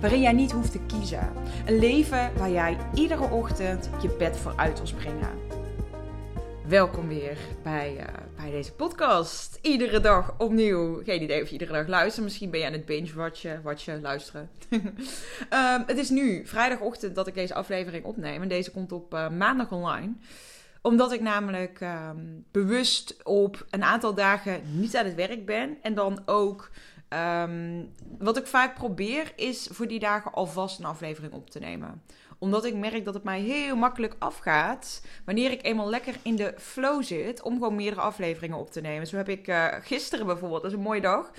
waarin jij niet hoeft te kiezen. Een leven waar jij iedere ochtend je bed voor uit wil springen. Welkom weer bij, uh, bij deze podcast. Iedere dag opnieuw. Geen idee of je iedere dag luistert. Misschien ben je aan het binge-watchen, watchen, luisteren. um, het is nu vrijdagochtend dat ik deze aflevering opneem. En deze komt op uh, maandag online omdat ik namelijk um, bewust op een aantal dagen niet aan het werk ben. En dan ook Um, wat ik vaak probeer is voor die dagen alvast een aflevering op te nemen. Omdat ik merk dat het mij heel makkelijk afgaat wanneer ik eenmaal lekker in de flow zit om gewoon meerdere afleveringen op te nemen. Zo heb ik uh, gisteren bijvoorbeeld, dat is een mooie dag.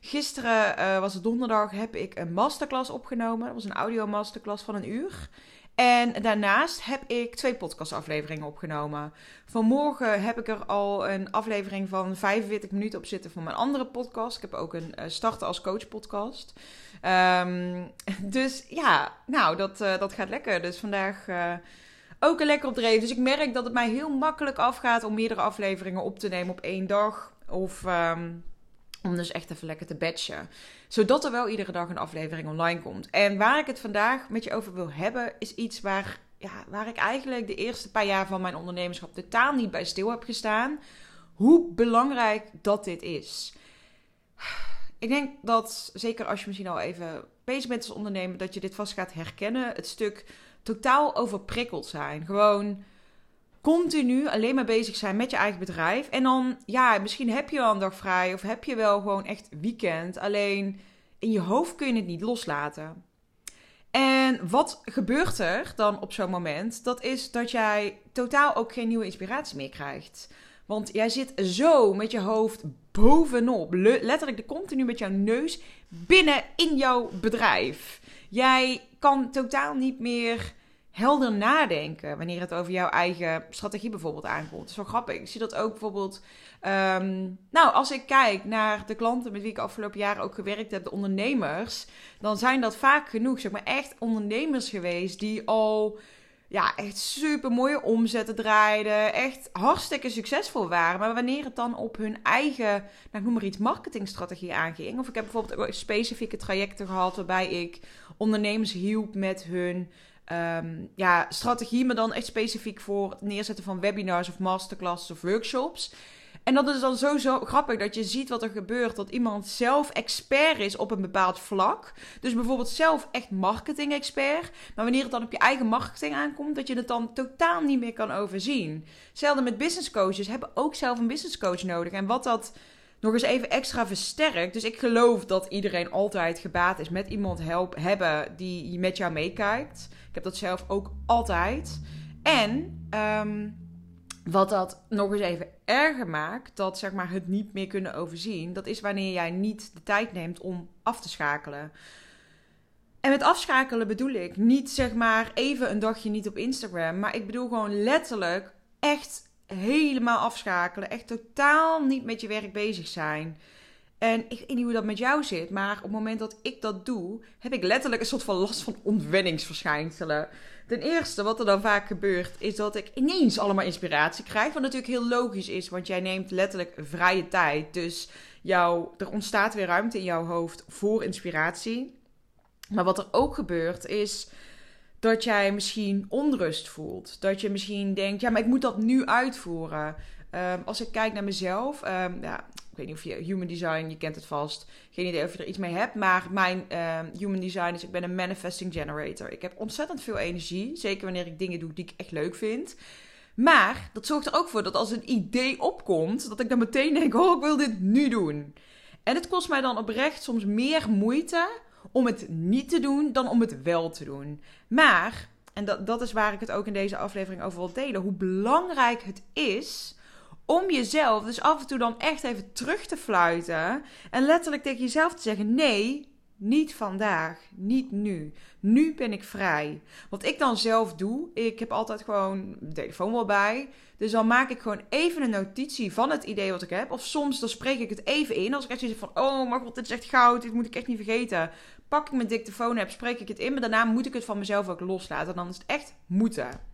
Gisteren uh, was het donderdag, heb ik een masterclass opgenomen. Dat was een audio masterclass van een uur. En daarnaast heb ik twee podcastafleveringen opgenomen. Vanmorgen heb ik er al een aflevering van 45 minuten op zitten van mijn andere podcast. Ik heb ook een uh, Starten als Coach podcast. Um, dus ja, nou, dat, uh, dat gaat lekker. Dus vandaag uh, ook een lekker opdreven. Dus ik merk dat het mij heel makkelijk afgaat om meerdere afleveringen op te nemen op één dag. Of... Um, om dus echt even lekker te batchen. Zodat er wel iedere dag een aflevering online komt. En waar ik het vandaag met je over wil hebben, is iets waar, ja, waar ik eigenlijk de eerste paar jaar van mijn ondernemerschap totaal niet bij stil heb gestaan. Hoe belangrijk dat dit is. Ik denk dat, zeker als je misschien al even bezig bent als dat je dit vast gaat herkennen. Het stuk totaal overprikkeld zijn. Gewoon continu alleen maar bezig zijn met je eigen bedrijf. En dan, ja, misschien heb je wel een dag vrij of heb je wel gewoon echt weekend. Alleen in je hoofd kun je het niet loslaten. En wat gebeurt er dan op zo'n moment? Dat is dat jij totaal ook geen nieuwe inspiratie meer krijgt. Want jij zit zo met je hoofd bovenop, letterlijk de continu met jouw neus binnen in jouw bedrijf. Jij kan totaal niet meer helder nadenken wanneer het over jouw eigen strategie bijvoorbeeld aankomt. Dat is wel grappig. Ik zie dat ook bijvoorbeeld. Um, nou, als ik kijk naar de klanten met wie ik afgelopen jaren ook gewerkt heb, de ondernemers, dan zijn dat vaak genoeg, zeg maar, echt ondernemers geweest die al ja, echt super mooie omzetten draaiden. Echt hartstikke succesvol waren. Maar wanneer het dan op hun eigen, nou, ik noem maar iets, marketingstrategie aanging. Of ik heb bijvoorbeeld ook specifieke trajecten gehad waarbij ik ondernemers hielp met hun um, ja, strategie, maar dan echt specifiek voor het neerzetten van webinars of masterclasses of workshops. En dat is dan zo, zo grappig dat je ziet wat er gebeurt. Dat iemand zelf expert is op een bepaald vlak. Dus bijvoorbeeld zelf echt marketing-expert. Maar wanneer het dan op je eigen marketing aankomt, dat je het dan totaal niet meer kan overzien. Hetzelfde met business coaches hebben ook zelf een business coach nodig. En wat dat nog eens even extra versterkt. Dus ik geloof dat iedereen altijd gebaat is met iemand help hebben die met jou meekijkt. Ik heb dat zelf ook altijd. En um, wat dat nog eens even erger maakt, dat zeg maar het niet meer kunnen overzien, dat is wanneer jij niet de tijd neemt om af te schakelen. En met afschakelen bedoel ik niet zeg maar even een dagje niet op Instagram, maar ik bedoel gewoon letterlijk echt helemaal afschakelen. Echt totaal niet met je werk bezig zijn. En ik weet niet hoe dat met jou zit, maar op het moment dat ik dat doe, heb ik letterlijk een soort van last van ontwenningsverschijnselen. Ten eerste, wat er dan vaak gebeurt, is dat ik ineens allemaal inspiratie krijg. Wat natuurlijk heel logisch is, want jij neemt letterlijk vrije tijd. Dus jou, er ontstaat weer ruimte in jouw hoofd voor inspiratie. Maar wat er ook gebeurt, is dat jij misschien onrust voelt. Dat je misschien denkt, ja, maar ik moet dat nu uitvoeren. Um, als ik kijk naar mezelf, um, ja, ik weet niet of je human design, je kent het vast. Geen idee of je er iets mee hebt. Maar mijn ehm, human design is, ik ben een manifesting generator. Ik heb ontzettend veel energie. Zeker wanneer ik dingen doe die ik echt leuk vind. Maar dat zorgt er ook voor dat als een idee opkomt, dat ik dan meteen denk: oh, ik wil dit nu doen. En het kost mij dan oprecht soms meer moeite om het niet te doen dan om het wel te doen. Maar, en dat, dat is waar ik het ook in deze aflevering over wil delen, hoe belangrijk het is om jezelf dus af en toe dan echt even terug te fluiten en letterlijk tegen jezelf te zeggen: nee, niet vandaag, niet nu. Nu ben ik vrij. Wat ik dan zelf doe, ik heb altijd gewoon de telefoon wel bij. Dus dan maak ik gewoon even een notitie van het idee wat ik heb. Of soms dan spreek ik het even in. Als ik echt zeg van, oh maar god, dit is echt goud, dit moet ik echt niet vergeten. Pak ik mijn dictafoon heb, spreek ik het in. Maar daarna moet ik het van mezelf ook loslaten. Dan is het echt moeten.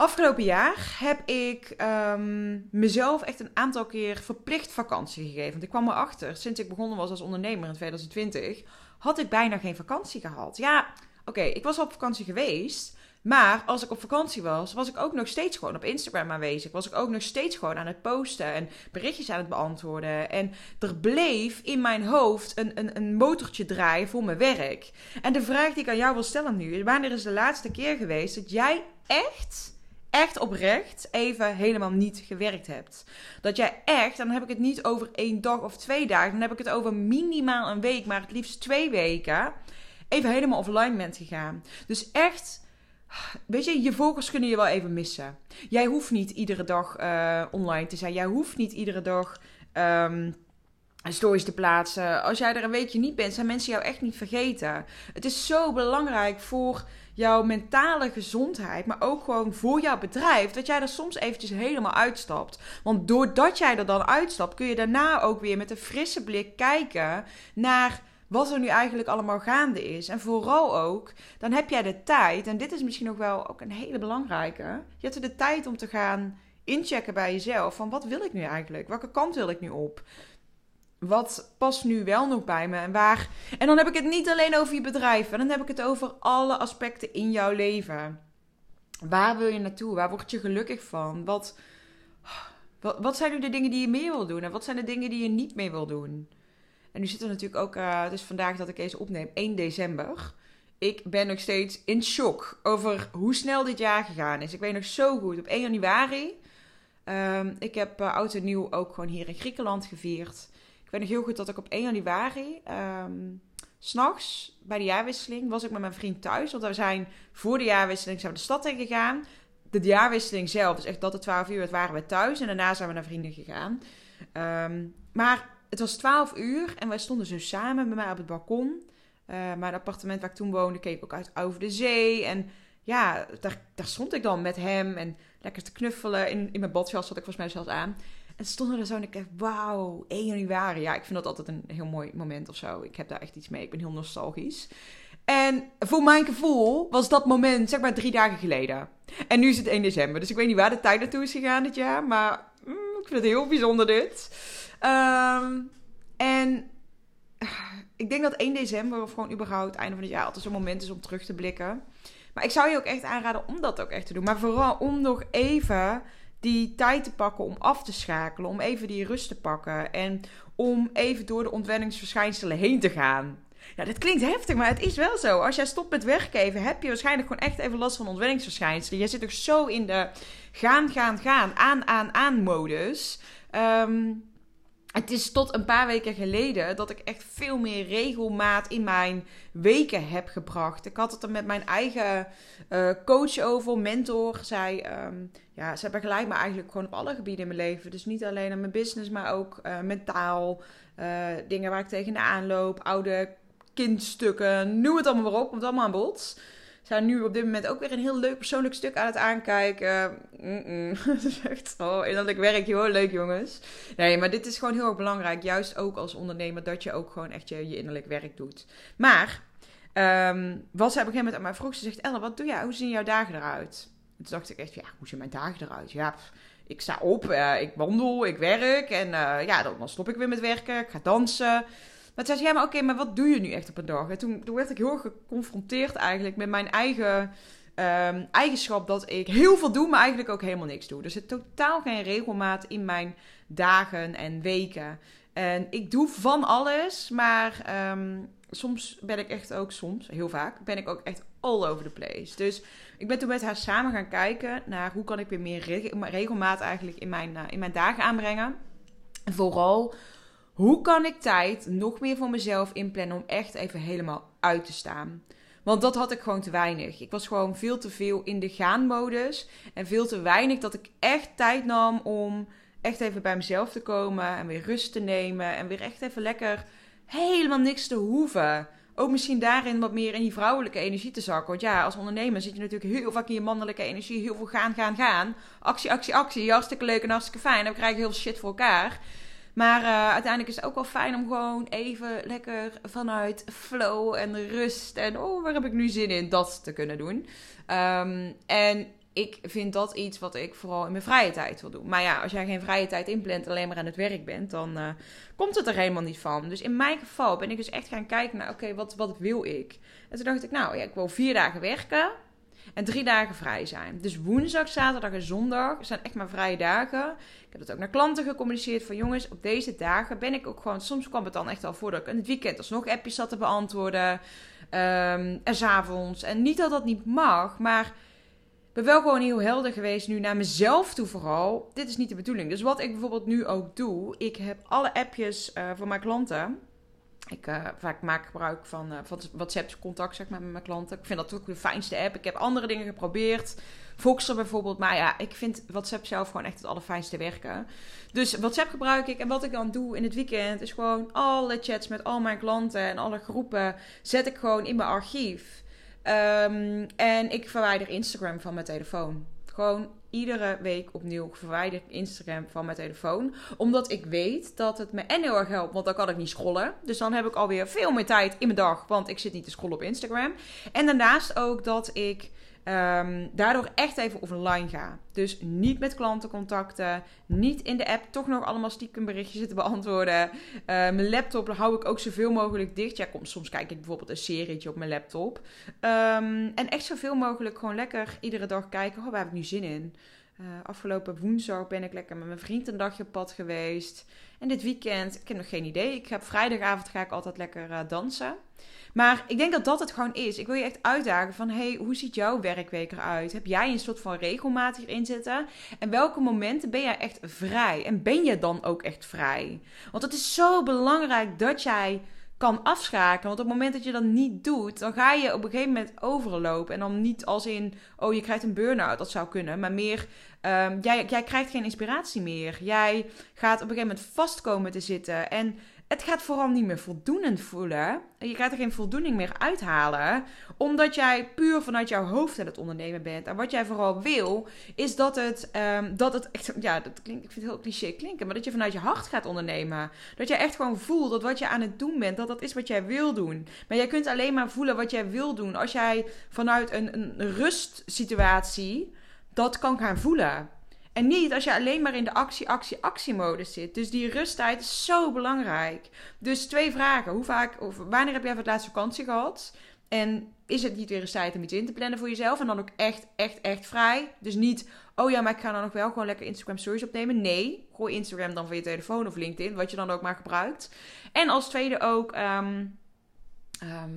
Afgelopen jaar heb ik ehm, mezelf echt een aantal keer verplicht vakantie gegeven. Want ik kwam erachter, sinds ik begonnen was als ondernemer in 2020, had ik bijna geen vakantie gehad. Ja, oké, ik was op vakantie geweest. Maar als ik op vakantie was, was ik ook nog steeds gewoon op Instagram aanwezig. Was ik ook nog steeds gewoon aan het posten en berichtjes aan het beantwoorden. En er bleef in mijn hoofd een, een, een motortje draaien voor mijn werk. En de vraag die ik aan jou wil stellen nu wanneer is de laatste keer geweest dat jij echt echt oprecht even helemaal niet gewerkt hebt. Dat jij echt, dan heb ik het niet over één dag of twee dagen, dan heb ik het over minimaal een week, maar het liefst twee weken, even helemaal offline bent gegaan. Dus echt, weet je, je volgers kunnen je wel even missen. Jij hoeft niet iedere dag uh, online te zijn. Jij hoeft niet iedere dag. Um, stories te plaatsen. Als jij er een weekje niet bent, zijn mensen jou echt niet vergeten. Het is zo belangrijk voor jouw mentale gezondheid, maar ook gewoon voor jouw bedrijf, dat jij er soms eventjes helemaal uitstapt. Want doordat jij er dan uitstapt, kun je daarna ook weer met een frisse blik kijken naar wat er nu eigenlijk allemaal gaande is. En vooral ook, dan heb jij de tijd, en dit is misschien nog wel ook een hele belangrijke, je hebt de tijd om te gaan inchecken bij jezelf van wat wil ik nu eigenlijk? Welke kant wil ik nu op? Wat past nu wel nog bij me en waar. En dan heb ik het niet alleen over je bedrijf, en dan heb ik het over alle aspecten in jouw leven. Waar wil je naartoe? Waar word je gelukkig van? Wat, wat, zijn nu de dingen die je meer wil doen en wat zijn de dingen die je niet meer wil doen? En nu zit er natuurlijk ook, uh, het is vandaag dat ik deze opneem, 1 december. Ik ben nog steeds in shock over hoe snel dit jaar gegaan is. Ik weet nog zo goed, op 1 januari. Um, ik heb uh, oud en nieuw ook gewoon hier in Griekenland gevierd. Ik weet nog heel goed dat ik op 1 januari, um, s'nachts bij de jaarwisseling, was ik met mijn vriend thuis. Want we zijn voor de jaarwisseling zijn we de stad in gegaan. De jaarwisseling zelf, dus echt dat het 12 uur werd, waren we thuis. En daarna zijn we naar vrienden gegaan. Um, maar het was 12 uur en wij stonden zo samen bij mij op het balkon. Uh, mijn appartement waar ik toen woonde, keek ook uit over de zee. En ja, daar, daar stond ik dan met hem en lekker te knuffelen. In, in mijn badjas had ik volgens mij zelfs aan. En stonden er zo en ik dacht, wauw, 1 januari. Ja, ik vind dat altijd een heel mooi moment of zo. Ik heb daar echt iets mee. Ik ben heel nostalgisch. En voor mijn gevoel was dat moment zeg maar drie dagen geleden. En nu is het 1 december. Dus ik weet niet waar de tijd naartoe is gegaan dit jaar. Maar mm, ik vind het heel bijzonder dit. Um, en ik denk dat 1 december of gewoon überhaupt einde van het jaar altijd zo'n moment is om terug te blikken. Maar ik zou je ook echt aanraden om dat ook echt te doen. Maar vooral om nog even die tijd te pakken om af te schakelen, om even die rust te pakken en om even door de ontwenningsverschijnselen heen te gaan. Ja, dat klinkt heftig, maar het is wel zo. Als jij stopt met werken even, heb je waarschijnlijk gewoon echt even last van ontwenningsverschijnselen. Jij zit ook zo in de gaan, gaan, gaan, aan, aan, aan modus. Um, het is tot een paar weken geleden dat ik echt veel meer regelmaat in mijn weken heb gebracht. Ik had het er met mijn eigen uh, coach over, mentor. Zij, um, ja, zij begeleidt me eigenlijk gewoon op alle gebieden in mijn leven. Dus niet alleen aan mijn business, maar ook uh, mentaal. Uh, dingen waar ik tegenaan loop, oude kindstukken, noem het allemaal maar op. Komt allemaal aan bod zijn nu op dit moment ook weer een heel leuk persoonlijk stuk aan het aankijken. Mm -mm. oh, innerlijk werk, joh. Leuk jongens. Nee, maar dit is gewoon heel erg belangrijk. Juist ook als ondernemer, dat je ook gewoon echt je, innerlijk werk doet. Maar, um, wat zij op een gegeven moment aan mij vroeg, ze zegt, Elle, wat doe jij? Hoe zien jouw dagen eruit? En toen dacht ik echt, ja, hoe zien mijn dagen eruit? Ja, ik sta op, uh, ik wandel, ik werk en uh, ja, dan, dan stop ik weer met werken. Ik ga dansen. Maar toen zei ze, ja, maar oké, maar wat doe je nu echt op een dag? En toen, toen werd ik heel geconfronteerd eigenlijk met mijn eigen ehm, eigenschap dat ik heel veel doe, maar eigenlijk ook helemaal niks doe. Er zit totaal geen regelmaat in mijn dagen en weken. En ik doe van alles, maar ehm, soms ben ik echt ook, soms, heel vaak, ben ik ook echt all over the place. Dus ik ben toen met haar samen gaan kijken naar hoe kan ik weer meer regelmaat eigenlijk in mijn, uh, in mijn dagen aanbrengen. En vooral, hoe kan ik tijd nog meer voor mezelf inplannen om echt even helemaal uit te staan. Want dat had ik gewoon te weinig. Ik was gewoon veel te veel in de gaanmodus. En veel te weinig dat ik echt tijd nam om echt even bij mezelf te komen. En weer rust te nemen. En weer echt even lekker helemaal niks te hoeven. Ook misschien daarin wat meer in die vrouwelijke energie te zakken. Want ja, als ondernemer zit je natuurlijk heel vaak in je mannelijke energie. Heel veel gaan, gaan, gaan. Actie, actie, actie. Hartstikke leuk en hartstikke fijn. Dan krijg je heel veel shit voor elkaar. Maar uh, uiteindelijk is het ook wel fijn om gewoon even lekker vanuit flow en rust en oh, waar heb ik nu zin in, dat te kunnen doen. Um, en ik vind dat iets wat ik vooral in mijn vrije tijd wil doen. Maar ja, als jij geen vrije tijd inplant, alleen maar aan het werk bent, dan uh, komt het er helemaal niet van. Dus in mijn geval ben ik dus echt gaan kijken naar, oké, wat, wat wil ik? En toen dacht ik, nou ja, ik wil vier dagen werken en drie dagen vrij zijn. Dus woensdag, zaterdag en zondag zijn echt mijn vrije dagen. Ik heb dat ook naar klanten gecommuniceerd van jongens, op deze dagen ben ik ook gewoon, soms kwam het dan echt al voor dat ik in het weekend alsnog appjes zat te beantwoorden. Um, en s'avonds. En niet dat dat niet mag, maar ben wel gewoon heel helder geweest nu naar mezelf toe vooral. Dit is niet de bedoeling. Dus wat ik bijvoorbeeld nu ook doe, ik heb alle appjes uh, voor mijn klanten. Ik uh, vaak maak gebruik van, uh, van WhatsApp contact zeg maar, met mijn klanten. Ik vind dat ook de fijnste app. Ik heb andere dingen geprobeerd. Voxer bijvoorbeeld. Maar ja, ik vind WhatsApp zelf gewoon echt het allerfijnste werken. Dus WhatsApp gebruik ik. En wat ik dan doe in het weekend is gewoon alle chats met al mijn klanten en alle groepen zet ik gewoon in mijn archief. Um, en ik verwijder Instagram van mijn telefoon. Gewoon iedere week opnieuw verwijder ik Instagram van mijn telefoon. Omdat ik weet dat het me en heel erg helpt, want dan kan ik niet scrollen. Dus dan heb ik alweer veel meer tijd in mijn dag, want ik zit niet te scrollen op Instagram. En daarnaast ook dat ik Um, daardoor echt even offline ga. Dus niet met klanten contacten. Niet in de app toch nog allemaal stiekem berichtjes zitten beantwoorden. Uh, mijn laptop hou ik ook zoveel mogelijk dicht. Ja, kom, soms kijk ik bijvoorbeeld een serietje op mijn laptop. Um, en echt zoveel mogelijk gewoon lekker iedere dag kijken. Oh, waar heb ik nu zin in? Uh, afgelopen woensdag ben ik lekker met mijn vriend een dagje op pad geweest. En dit weekend, ik heb nog geen idee. Ik heb vrijdagavond ga ik altijd lekker uh, dansen. Maar ik denk dat dat het gewoon is. Ik wil je echt uitdagen van, hey, hoe ziet jouw werkweek eruit? Heb jij een soort van regelmaat hierin zitten? En welke momenten ben jij echt vrij? En ben je dan ook echt vrij? Want het is zo belangrijk dat jij kan afschakelen. Want op het moment dat je dat niet doet, dan ga je op een gegeven moment overlopen. En dan niet als in, oh, je krijgt een burn-out, dat zou kunnen. Maar meer, um, jij, jij krijgt geen inspiratie meer. Jij gaat op een gegeven moment vastkomen te zitten. En het gaat vooral niet meer voldoenend voelen. Je gaat er geen voldoening meer uithalen. Omdat jij puur vanuit jouw hoofd aan het ondernemen bent. En wat jij vooral wil, is dat het, um, dat het echt, ja, dat klinkt, ik vind het heel cliché klinken, maar dat je vanuit je hart gaat ondernemen. Dat je echt gewoon voelt dat wat je aan het doen bent, dat dat is wat jij wil doen. Maar jij kunt alleen maar voelen wat jij wil doen als jij vanuit een, een rustsituatie dat kan gaan voelen. En niet als je alleen maar in de actie, actie, actiemodus zit. Dus die rusttijd is zo belangrijk. Dus twee vragen. Hoe vaak, of wanneer heb jij voor het laatste vakantie gehad? En is het niet weer eens tijd om iets in te plannen voor jezelf? En dan ook echt, echt, echt vrij. Dus niet, oh ja, maar ik ga dan nog wel gewoon lekker Instagram stories opnemen. Nee, gooi Instagram dan van je telefoon of LinkedIn, wat je dan ook maar gebruikt. En als tweede ook, um,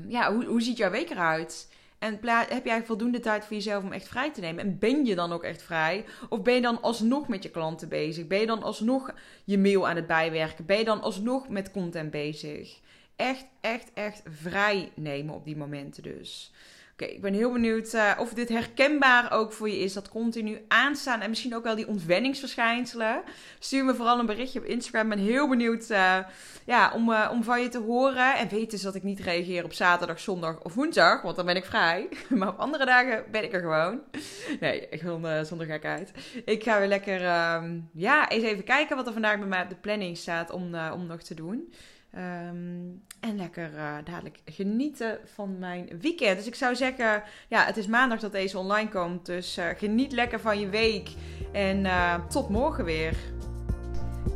ja, hoe, hoe ziet jouw week eruit? En heb jij voldoende tijd voor jezelf om echt vrij te nemen? En ben je dan ook echt vrij? Of ben je dan alsnog met je klanten bezig? Ben je dan alsnog je mail aan het bijwerken? Ben je dan alsnog met content bezig? Echt, echt, echt vrij nemen op die momenten dus. Ik ben heel benieuwd uh, of dit herkenbaar ook voor je is. Dat continu aanstaan en misschien ook wel die ontwenningsverschijnselen. Stuur me vooral een berichtje op Instagram. Ik ben heel benieuwd uh, ja, om, uh, om van je te horen. En weet dus dat ik niet reageer op zaterdag, zondag of woensdag, want dan ben ik vrij. Maar op andere dagen ben ik er gewoon. Nee, ik wil zonder gekheid. Ik ga weer lekker ehm, ja, eens even kijken wat er vandaag bij mij op de planning staat om, om nog te doen. Um, en lekker uh, dadelijk genieten van mijn weekend. Dus ik zou zeggen, ja, het is maandag dat deze online komt. Dus uh, geniet lekker van je week. En uh, tot morgen weer.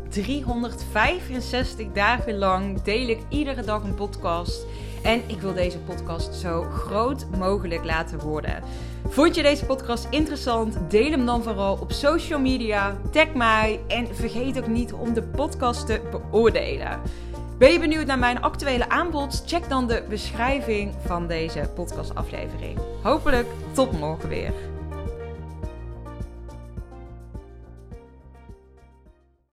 365 dagen lang deel ik iedere dag een podcast. En ik wil deze podcast zo groot mogelijk laten worden. Vond je deze podcast interessant? Deel hem dan vooral op social media. Tag mij en vergeet ook niet om de podcast te beoordelen. Ben je benieuwd naar mijn actuele aanbod? Check dan de beschrijving van deze podcastaflevering. Hopelijk tot morgen weer.